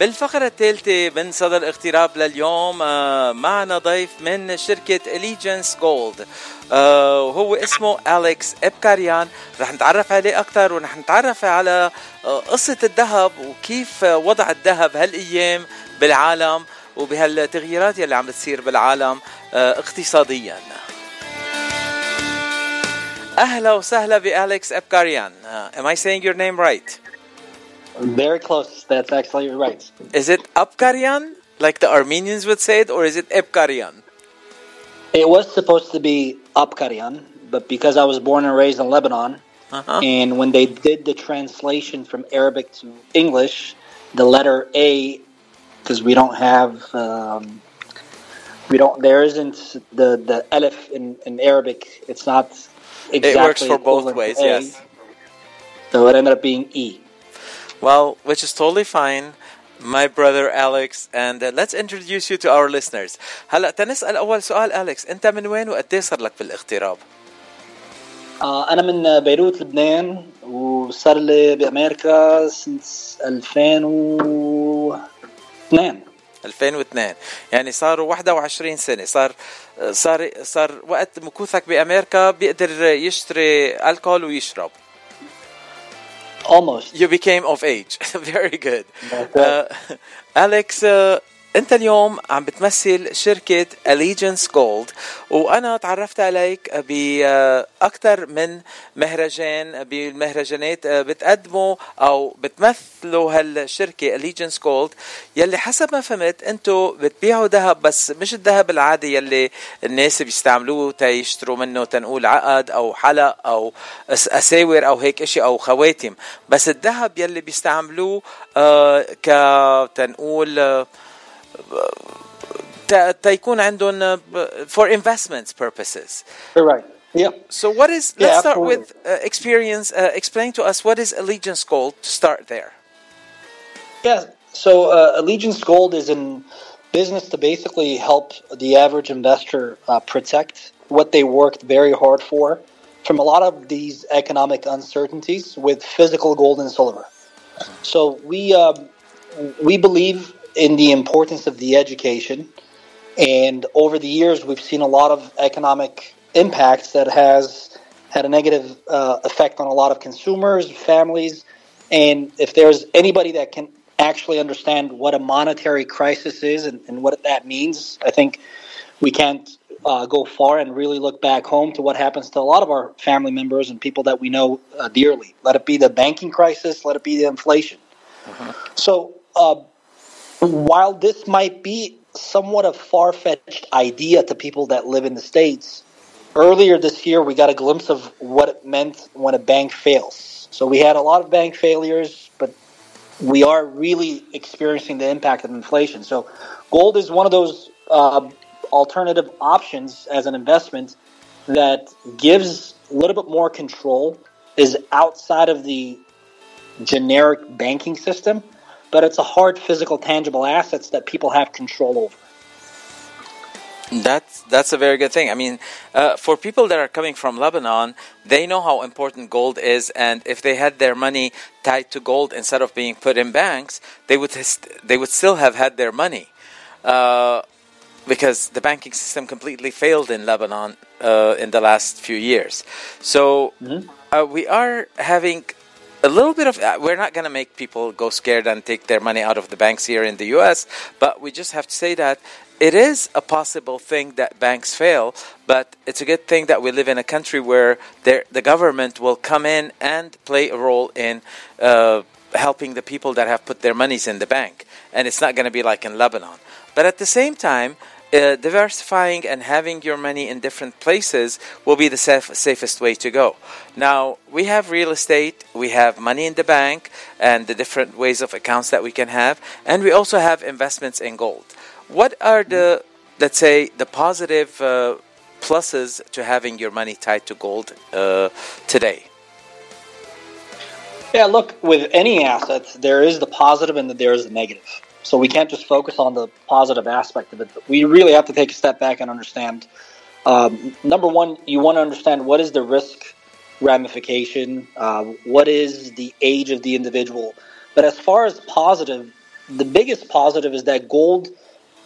بالفقرة الثالثة من صدى الاغتراب لليوم آه، معنا ضيف من شركة إليجنس جولد وهو اسمه أليكس إبكاريان رح نتعرف عليه أكثر ورح نتعرف على آه، قصة الذهب وكيف آه، وضع الذهب هالأيام بالعالم وبهالتغييرات يلي عم بتصير بالعالم آه، اقتصاديا. أهلا وسهلا بأليكس إبكاريان uh, Am I saying your name right? Very close. That's actually right. Is it Abkarian, like the Armenians would say it, or is it Ebkarian? It was supposed to be Abkarian, but because I was born and raised in Lebanon, Uh-huh. and when they did the translation from Arabic to English, the letter A, because we don't have, um, we don't, there isn't the the alif in, in Arabic. It's not exactly. it works for both ways, A, yes. So it ended up being E. Well, which is totally fine. My brother Alex and uh, let's introduce you to our listeners. هلا تنسأل أول سؤال أليكس أنت من وين وقد إيه صار لك بالاغتراب؟ آه، أنا من بيروت لبنان وصار لي بأمريكا since 2002 2002 يعني صاروا 21 سنة صار صار صار وقت مكوثك بأمريكا بيقدر يشتري الكحول ويشرب almost You became of age. Very good. Uh, Alex uh, انت اليوم عم بتمثل شركة Allegiance Gold وأنا تعرفت عليك باكثر من مهرجان بالمهرجانات بتقدموا أو بتمثلوا هالشركة Allegiance Gold. يلي حسب ما فهمت أنتم بتبيعوا ذهب بس مش الذهب العادي يلي الناس بيستعملوه تيشتروا منه تنقول عقد أو حلق أو أساور أو هيك إشي أو خواتم. بس الذهب يلي بيستعملوه آه ك تنقول آه تيكون عندهم آه، ب- for investments purposes. You're right. Yeah. So what is let's Yeah, start absolutely. with uh, experience uh, explain to us what is Allegiance Gold to start there. Yeah. So uh, Allegiance Gold is in business to basically help the average investor uh, protect what they worked very hard for from a lot of these economic uncertainties with physical gold and silver. So we um, we believe in the importance of the education, and over the years we've seen a lot of economic impacts that has had a negative uh, effect on a lot of consumers, families, and if there's anybody that can actually understand what a monetary crisis is and, and what that means, I think we can't uh, go far and really look back home to what happens to a lot of our family members and people that we know uh, dearly. Let it be the banking crisis, let it be the inflation. So, uh, while this might be somewhat a far fetched idea to people that live in the States, earlier this year we got a glimpse of what it meant when a bank fails. So, we had a lot of bank failures, but we are really experiencing the impact of inflation. So, gold is one of those uh, alternative options as an investment that gives a little bit more control, is outside of the generic banking system, but it's a hard physical tangible assets that people have control over. That's that's a very good thing. I mean, uh, for people that are coming from Lebanon, they know how important gold is, and if they had their money tied to gold instead of being put in banks, they would they would still have had their money, uh, because the banking system completely failed in Lebanon uh, in the last few years. So uh, we are having a little bit of uh, we're not going to make people go scared and take their money out of the banks here in the US but we just have to say that it is a possible thing that banks fail but it's a good thing that we live in a country where the government will come in and play a role in uh, helping the people that have put their monies in the bank and it's not going to be like in Lebanon. But at the same time uh, diversifying and having your money in different places will be the saf- safest way to go. Now, we have real estate, we have money in the bank, and the different ways of accounts that we can have, and we also have investments in gold. What are the, let's say, the positive uh, pluses to having your money tied to gold uh, today? Yeah, look, with any assets, there is the positive and there is the negative. So we can't just focus on the positive aspect of it. We really have to take a step back and understand. Um, number one, you want to understand what is the risk ramification, uh, what is the age of the individual. But as far as positive, the biggest positive is that gold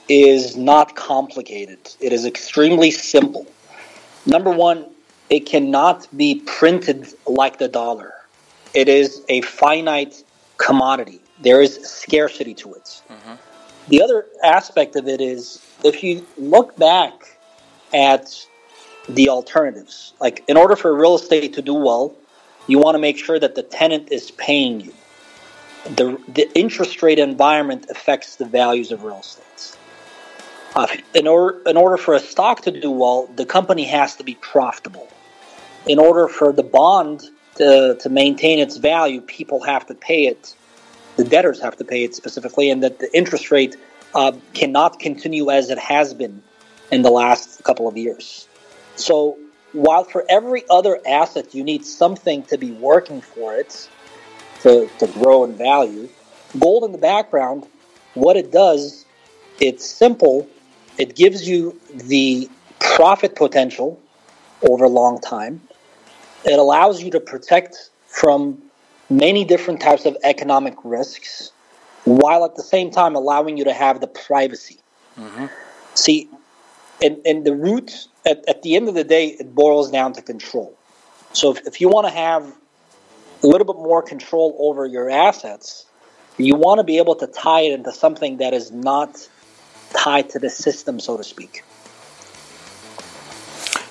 is not complicated. It is extremely simple. Number one, it cannot be printed like the dollar. It is a finite commodity. There is scarcity to it. Mm-hmm. The other aspect of it is if you look back at the alternatives, like in order for real estate to do well, you want to make sure that the tenant is paying you. The, the interest rate environment affects the values of real estate. Uh, in, order, in order for a stock to do well, the company has to be profitable. In order for the bond to, to maintain its value, people have to pay it. The debtors have to pay it specifically, and that the interest rate uh, cannot continue as it has been in the last couple of years. So, while for every other asset you need something to be working for it to, to grow in value, gold in the background, what it does, it's simple it gives you the profit potential over a long time. It allows you to protect from many different types of economic risks while at the same time allowing you to have the privacy. Mm-hmm. See, and, and the root, at, at the end of the day, it boils down to control. So if, if you want to have a little bit more control over your assets, you want to be able to tie it into something that is not tied to the system, so to speak.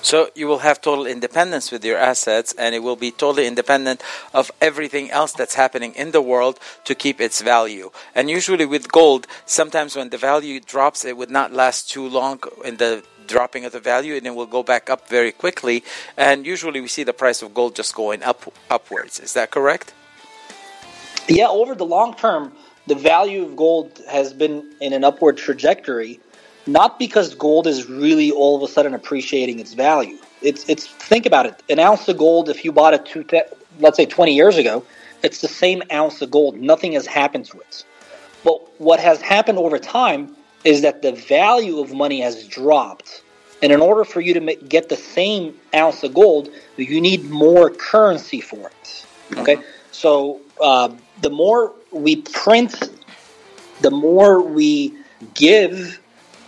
So you will have total independence with your assets, and it will be totally independent of everything else that's happening in the world to keep its value. And usually with gold, sometimes when the value drops, it would not last too long in the dropping of the value, and it will go back up very quickly. And usually we see the price of gold just going up upwards. Is that correct? Yeah, over the long term, the value of gold has been in an upward trajectory, not because gold is really all of a sudden appreciating its value. It's it's think about it. An ounce of gold, if you bought it two, let's say twenty years ago, it's the same ounce of gold. Nothing has happened to it. But what has happened over time is that the value of money has dropped. And in order for you to make, get the same ounce of gold, you need more currency for it. Okay, so uh, the more we print, the more we give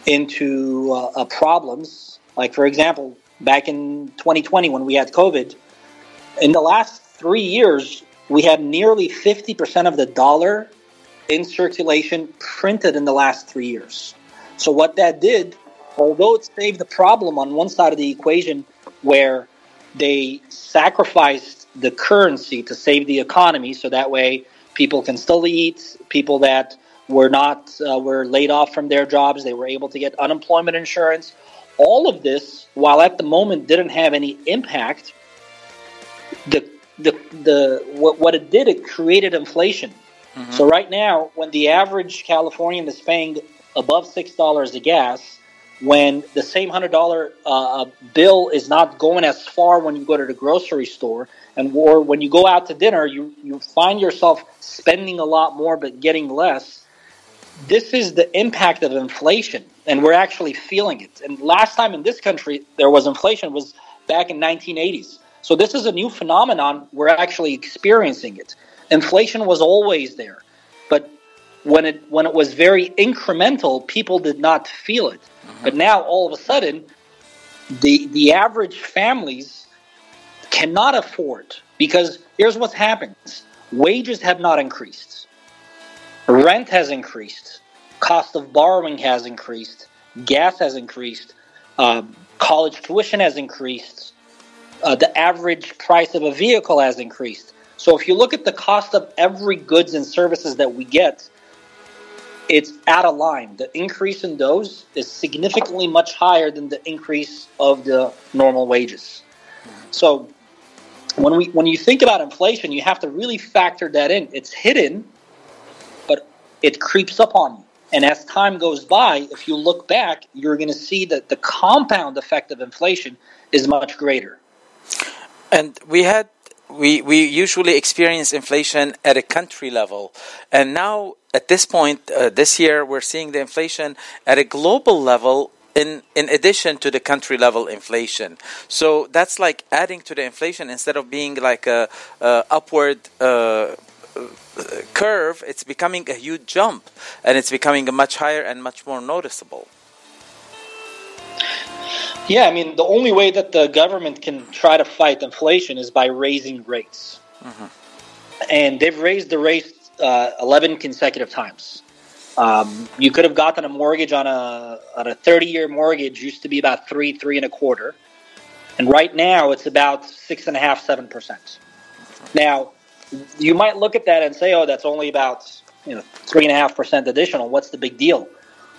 into uh, uh, problems. Like, for example, back in 2020 when we had COVID, in the last three years, we had nearly 50% of the dollar in circulation printed in the last three years. So, what that did, although it saved the problem on one side of the equation where they sacrificed the currency to save the economy, so that way people can still eat. People that were not uh, were laid off from their jobs, they were able to get unemployment insurance. All of this, while at the moment didn't have any impact, the the the what, what it did, it created inflation. Mm-hmm. So right now, when the average Californian is paying above six dollars a gas, when the same hundred dollar uh, bill is not going as far when you go to the grocery store, and or when you go out to dinner, you you find yourself spending a lot more but getting less. This is the impact of inflation, and we're actually feeling it. And last time in this country there was inflation was back in 1980s. So this is a new phenomenon. We're actually experiencing it. Inflation was always there, but when it when it was very incremental, people did not feel it. Mm-hmm. But now all of a sudden, the the average families cannot afford because here's what happens: wages have not increased, rent has increased, cost of borrowing has increased, gas has increased, uh, college tuition has increased, uh, the average price of a vehicle has increased. So if you look at the cost of every goods and services that we get, it's out of line. The increase in those is significantly much higher than the increase of the normal wages. So when we when you think about inflation, you have to really factor that in. It's hidden, it creeps up on you. And as time goes by, if you look back, you're going to see that the compound effect of inflation is much greater. And we had we we usually experience inflation at a country level, and now at this point uh, this year we're seeing the inflation at a global level in in addition to the country level inflation. So that's like adding to the inflation instead of being like a, a upward. Uh, curve, it's becoming a huge jump, and it's becoming a much higher and much more noticeable. Yeah, I mean, the only way that the government can try to fight inflation is by raising rates. Mm-hmm. And they've raised the rates uh, 11 consecutive times. Um, you could have gotten a mortgage on a on a 30 year mortgage used to be about three three and a quarter, and right now it's about six and a half seven percent. Now, you might look at that and say, "Oh, that's only about you know three and a half percent additional. What's the big deal?"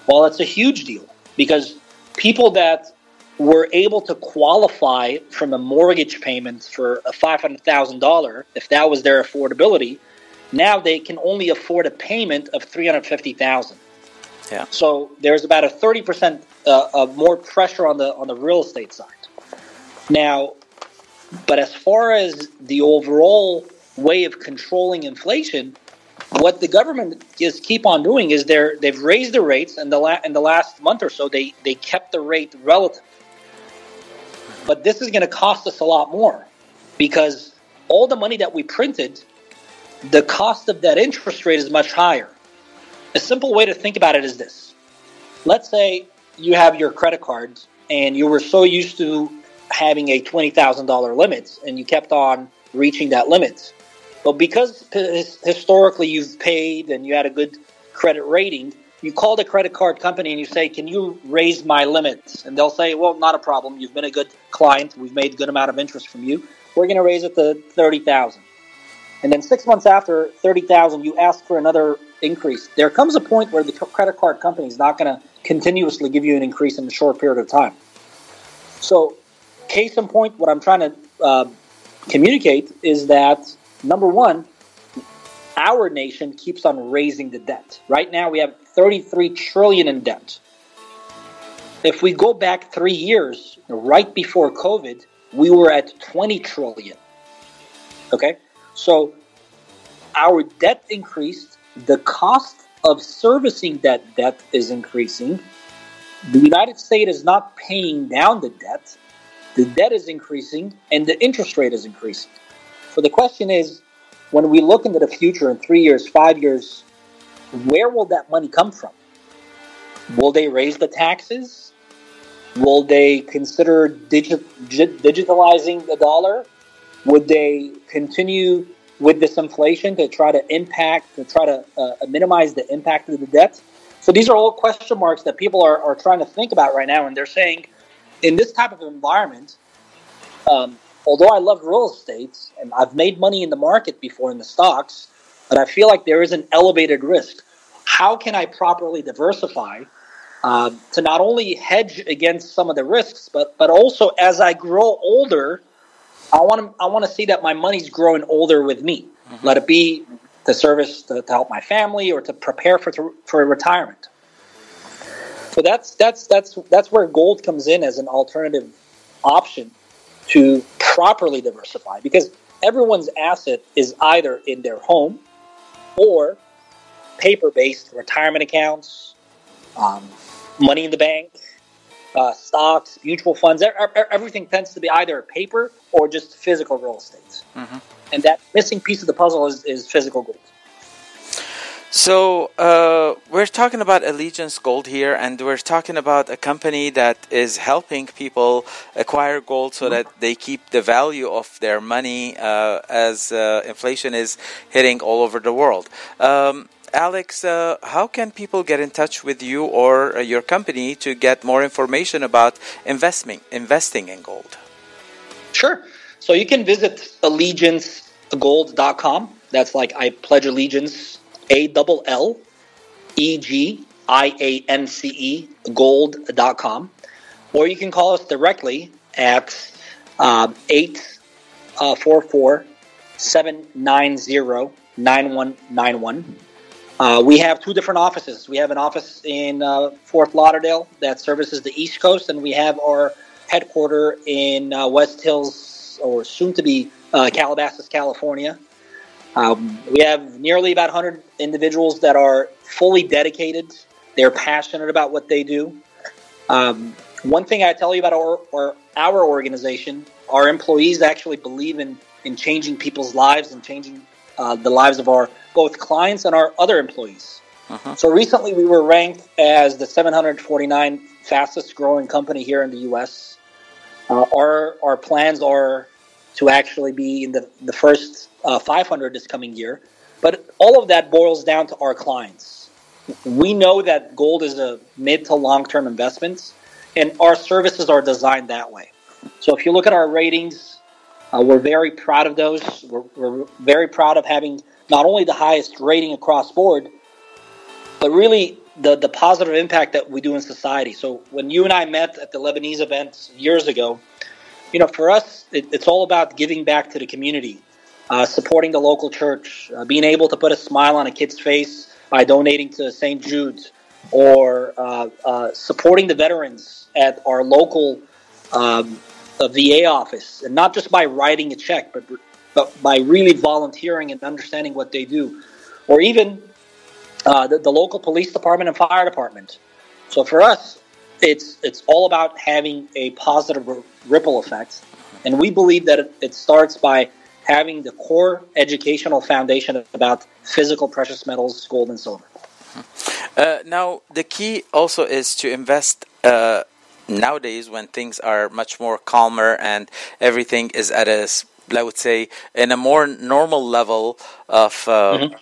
Well, it's a huge deal because people that were able to qualify from a mortgage payment for a five hundred thousand dollar, if that was their affordability, now they can only afford a payment of three hundred fifty thousand. Yeah. So there's about a thirty percent uh, more pressure on the on the real estate side. Now, but as far as the overall way of controlling inflation, what the government is keep on doing is they're they've raised the rates and the la- in the last month or so they they kept the rate relative. But this is going to cost us a lot more because all the money that we printed the cost of that interest rate is much higher. A simple way to think about it is this. Let's say you have your credit cards and you were so used to having a $20,000 limit and you kept on reaching that limit. But because historically you've paid and you had a good credit rating, you call the credit card company and you say, "Can you raise my limits?" And they'll say, "Well, not a problem. You've been a good client. We've made a good amount of interest from you. We're going to raise it to 30,000." and then six months after 30,000 you ask for another increase there comes a point where the credit card company is not going to continuously give you an increase in a short period of time so case in point what i'm trying to uh, communicate is that number one our nation keeps on raising the debt right now we have 33 trillion in debt if we go back three years right before covid we were at 20 trillion okay so our debt increased, the cost of servicing that debt is increasing. The United States is not paying down the debt. The debt is increasing and the interest rate is increasing. So the question is when we look into the future in three years, five years, where will that money come from? Will they raise the taxes? Will they consider digi- digitalizing the dollar? Would they continue with this inflation to try to impact, to try to uh, minimize the impact of the debt? So these are all question marks that people are, are trying to think about right now. And they're saying, in this type of environment, um, although I love real estate and I've made money in the market before in the stocks, but I feel like there is an elevated risk. How can I properly diversify uh, to not only hedge against some of the risks, but but also as I grow older, I want to I want to see that my money's growing older with me. Mm-hmm. Let it be to service to, to, help my family or to prepare for for retirement. So that's that's that's that's where gold comes in as an alternative option to properly diversify because everyone's asset is either in their home or paper-based retirement accounts, um, money in the bank, uh, stocks, mutual funds, everything tends to be either paper or just physical real estate. Mm-hmm. And that missing piece of the puzzle is, is physical gold. So uh, we're talking about Allegiance Gold here, and we're talking about a company that is helping people acquire gold so that they keep the value of their money uh, as uh, inflation is hitting all over the world. Um, Alex, uh, how can people get in touch with you or uh, your company to get more information about investing investing in gold? Sure. So you can visit allegiancegold.com. That's like I pledge allegiance, A double L E G I A N C E gold.com. Or you can call us directly at uh, 844 790 9191. Uh, we have two different offices. We have an office in uh, Fort Lauderdale that services the East Coast, and we have our headquarters in uh, West Hills, or soon to be uh, Calabasas, California. Um, we have nearly about 100 individuals that are fully dedicated. They're passionate about what they do. Um, one thing I tell you about our, our, our organization, our employees actually believe in, in changing people's lives and changing uh, the lives of our both clients and our other employees. Uh-huh. So recently we were ranked as the 749 fastest growing company here in the U.S. Uh, our our plans are to actually be in the the first uh, 500 this coming year, but all of that boils down to our clients. We know that gold is a mid to long term investment, and our services are designed that way. So if you look at our ratings, uh, we're very proud of those. We're, we're very proud of having not only the highest rating across board, but really the, the positive impact that we do in society. So when you and I met at the Lebanese event years ago, you know, for us, it, it's all about giving back to the community, uh, supporting the local church, uh, being able to put a smile on a kid's face by donating to St. Jude's, or uh, uh, supporting the veterans at our local um, VA office, and not just by writing a check, but but by really volunteering and understanding what they do, or even uh, the, the, local police department and fire department. So for us, it's it's all about having a positive ripple effect, and we believe that it, starts by having the core educational foundation about physical precious metals, gold and silver. Uh, now, the key also is to invest. Uh, nowadays, when things are much more calmer and everything is at a, I would say, in a more normal level of uh, mm-hmm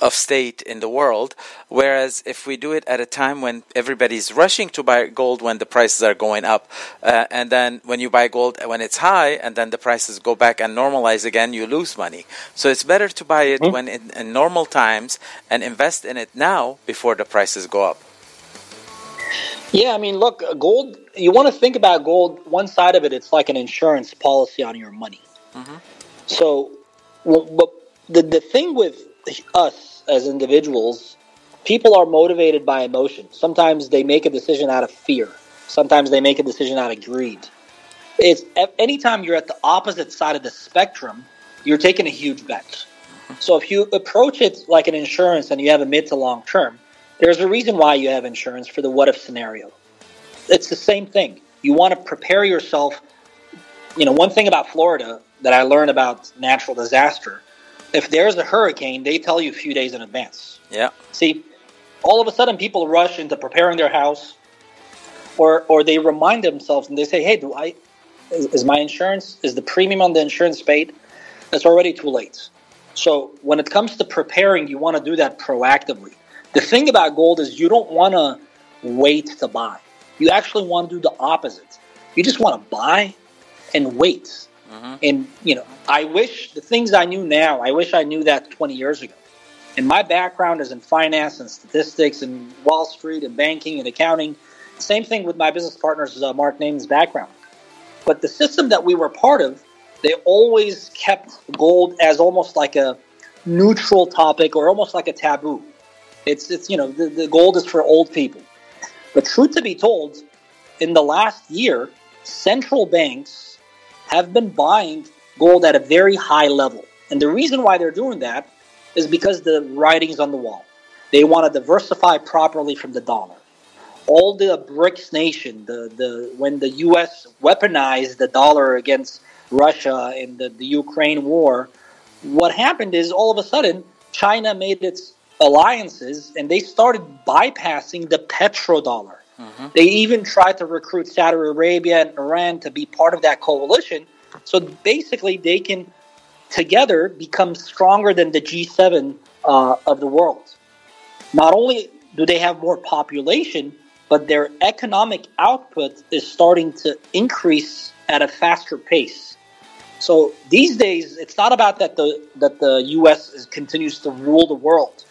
of state in the world. Whereas if we do it at a time when everybody's rushing to buy gold when the prices are going up, uh, and then when you buy gold when it's high, and then the prices go back and normalize again, you lose money. So it's better to buy it mm-hmm. when in, in normal times and invest in it now before the prices go up. Yeah, I mean, look, gold. You want to think about gold. One side of it, it's like an insurance policy on your money. Mm-hmm. So, but the the thing with us as individuals, people are motivated by emotion. Sometimes they make a decision out of fear. Sometimes they make a decision out of greed. It's anytime you're at the opposite side of the spectrum, you're taking a huge bet. So if you approach it like an insurance and you have a mid to long term, there's a reason why you have insurance for the what if scenario. It's the same thing. You want to prepare yourself. You know, one thing about Florida that I learned about natural disaster if there's a hurricane, they tell you a few days in advance. Yeah. See, all of a sudden people rush into preparing their house, or or they remind themselves and they say, "Hey, do I is, is my insurance is the premium on the insurance paid?" It's already too late. So when it comes to preparing, you want to do that proactively. The thing about gold is you don't want to wait to buy. You actually want to do the opposite. You just want to buy and wait Mm-hmm. And, you know, I wish the things I knew now, I wish I knew that 20 years ago. And my background is in finance and statistics and Wall Street and banking and accounting. Same thing with my business partners, uh, Mark Nemani's background. But the system that we were part of, they always kept gold as almost like a neutral topic or almost like a taboo. It's, it's you know, the, the gold is for old people. But truth to be told, in the last year, central banks have been buying gold at a very high level. And the reason why they're doing that is because the writing's on the wall. They want to diversify properly from the dollar. All the BRICS nation, the, the when the U.S. weaponized the dollar against Russia in the, the Ukraine war, what happened is all of a sudden China made its alliances and they started bypassing the petrodollar. Mm-hmm. They even tried to recruit Saudi Arabia and Iran to be part of that coalition. So basically, they can together become stronger than the G7 uh, of the world. Not only do they have more population, but their economic output is starting to increase at a faster pace. So these days, it's not about that the that the U.S. Is, continues to rule the world.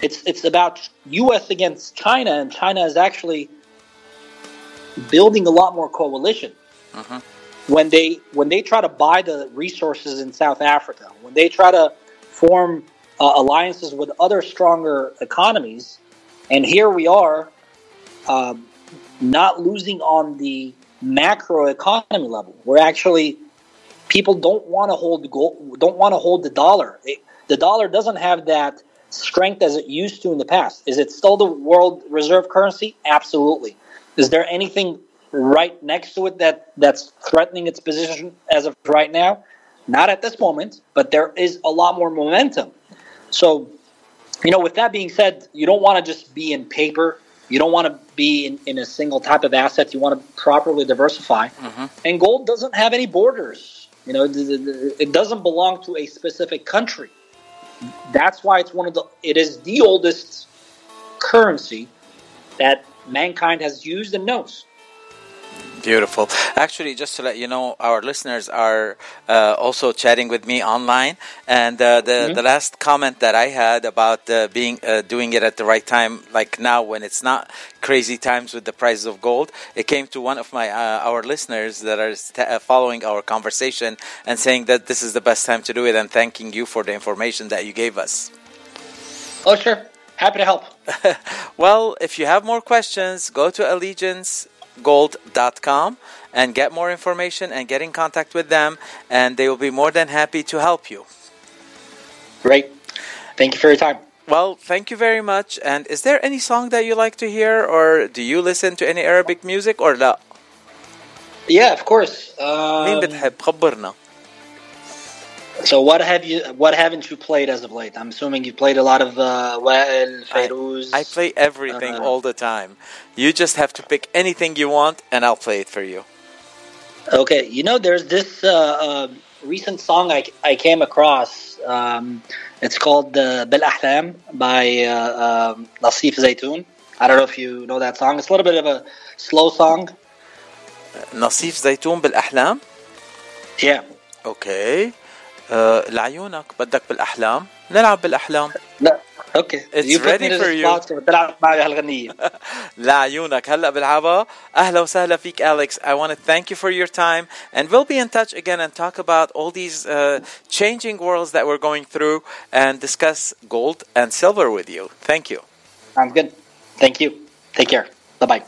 It's it's about U.S. against China, and China is actually building a lot more coalition. Uh-huh. When they when they try to buy the resources in South Africa, when they try to form uh, alliances with other stronger economies, and here we are, um, not losing on the macro economy level. We're actually people don't want to hold the gold, don't want to hold the dollar. It, the dollar doesn't have that strength as it used to in the past. Is it still the world reserve currency? Absolutely. Is there anything right next to it that that's threatening its position as of right now? Not at this moment, but there is a lot more momentum. So, you know, with that being said, you don't want to just be in paper. You don't want to be in, in a single type of asset. You want to properly diversify. Mm-hmm. And gold doesn't have any borders. You know, it doesn't belong to a specific country. That's why it's one of the. It is the oldest currency that mankind has used and knows. Beautiful. Actually, just to let you know, our listeners are uh, also chatting with me online, and uh, the mm-hmm. the last comment that I had about uh, being uh, doing it at the right time, like now when it's not crazy times with the prices of gold, it came to one of my uh, our listeners that are st- uh, following our conversation and saying that this is the best time to do it, and thanking you for the information that you gave us. Oh, sure. Happy to help. well, if you have more questions, go to Allegiance gold.com and get more information and get in contact with them, and they will be more than happy to help you. Great. Thank you for your time. Well, thank you very much. And is there any song that you like to hear, or do you listen to any Arabic music, or لا? Yeah, of course. Um, مين بتحب؟ خبرنا. So what have you? What haven't you played as of late? I'm assuming you played a lot of uh, Wael, Fairuz. I, I play everything uh, all the time. You just have to pick anything you want, and I'll play it for you. Okay, you know, there's this uh, uh, recent song I, I came across. Um, it's called uh, Bil Ahlam by uh, um, Nasif Zaytoun. I don't know if you know that song. It's a little bit of a slow song. Nasif Zaytoun Bil Ahlam? Yeah. Okay. آه لعيونك بدك بالاحلام نلعب بالاحلام لا اوكي It's ready for you بتلعب معي هالغنية لعيونك هلا بلعبها اهلا وسهلا فيك Alex I want to thank you for your time and we'll be in touch again and talk about all these uh, changing worlds that we're going through and discuss gold and silver with you thank you sounds good thank you take care bye bye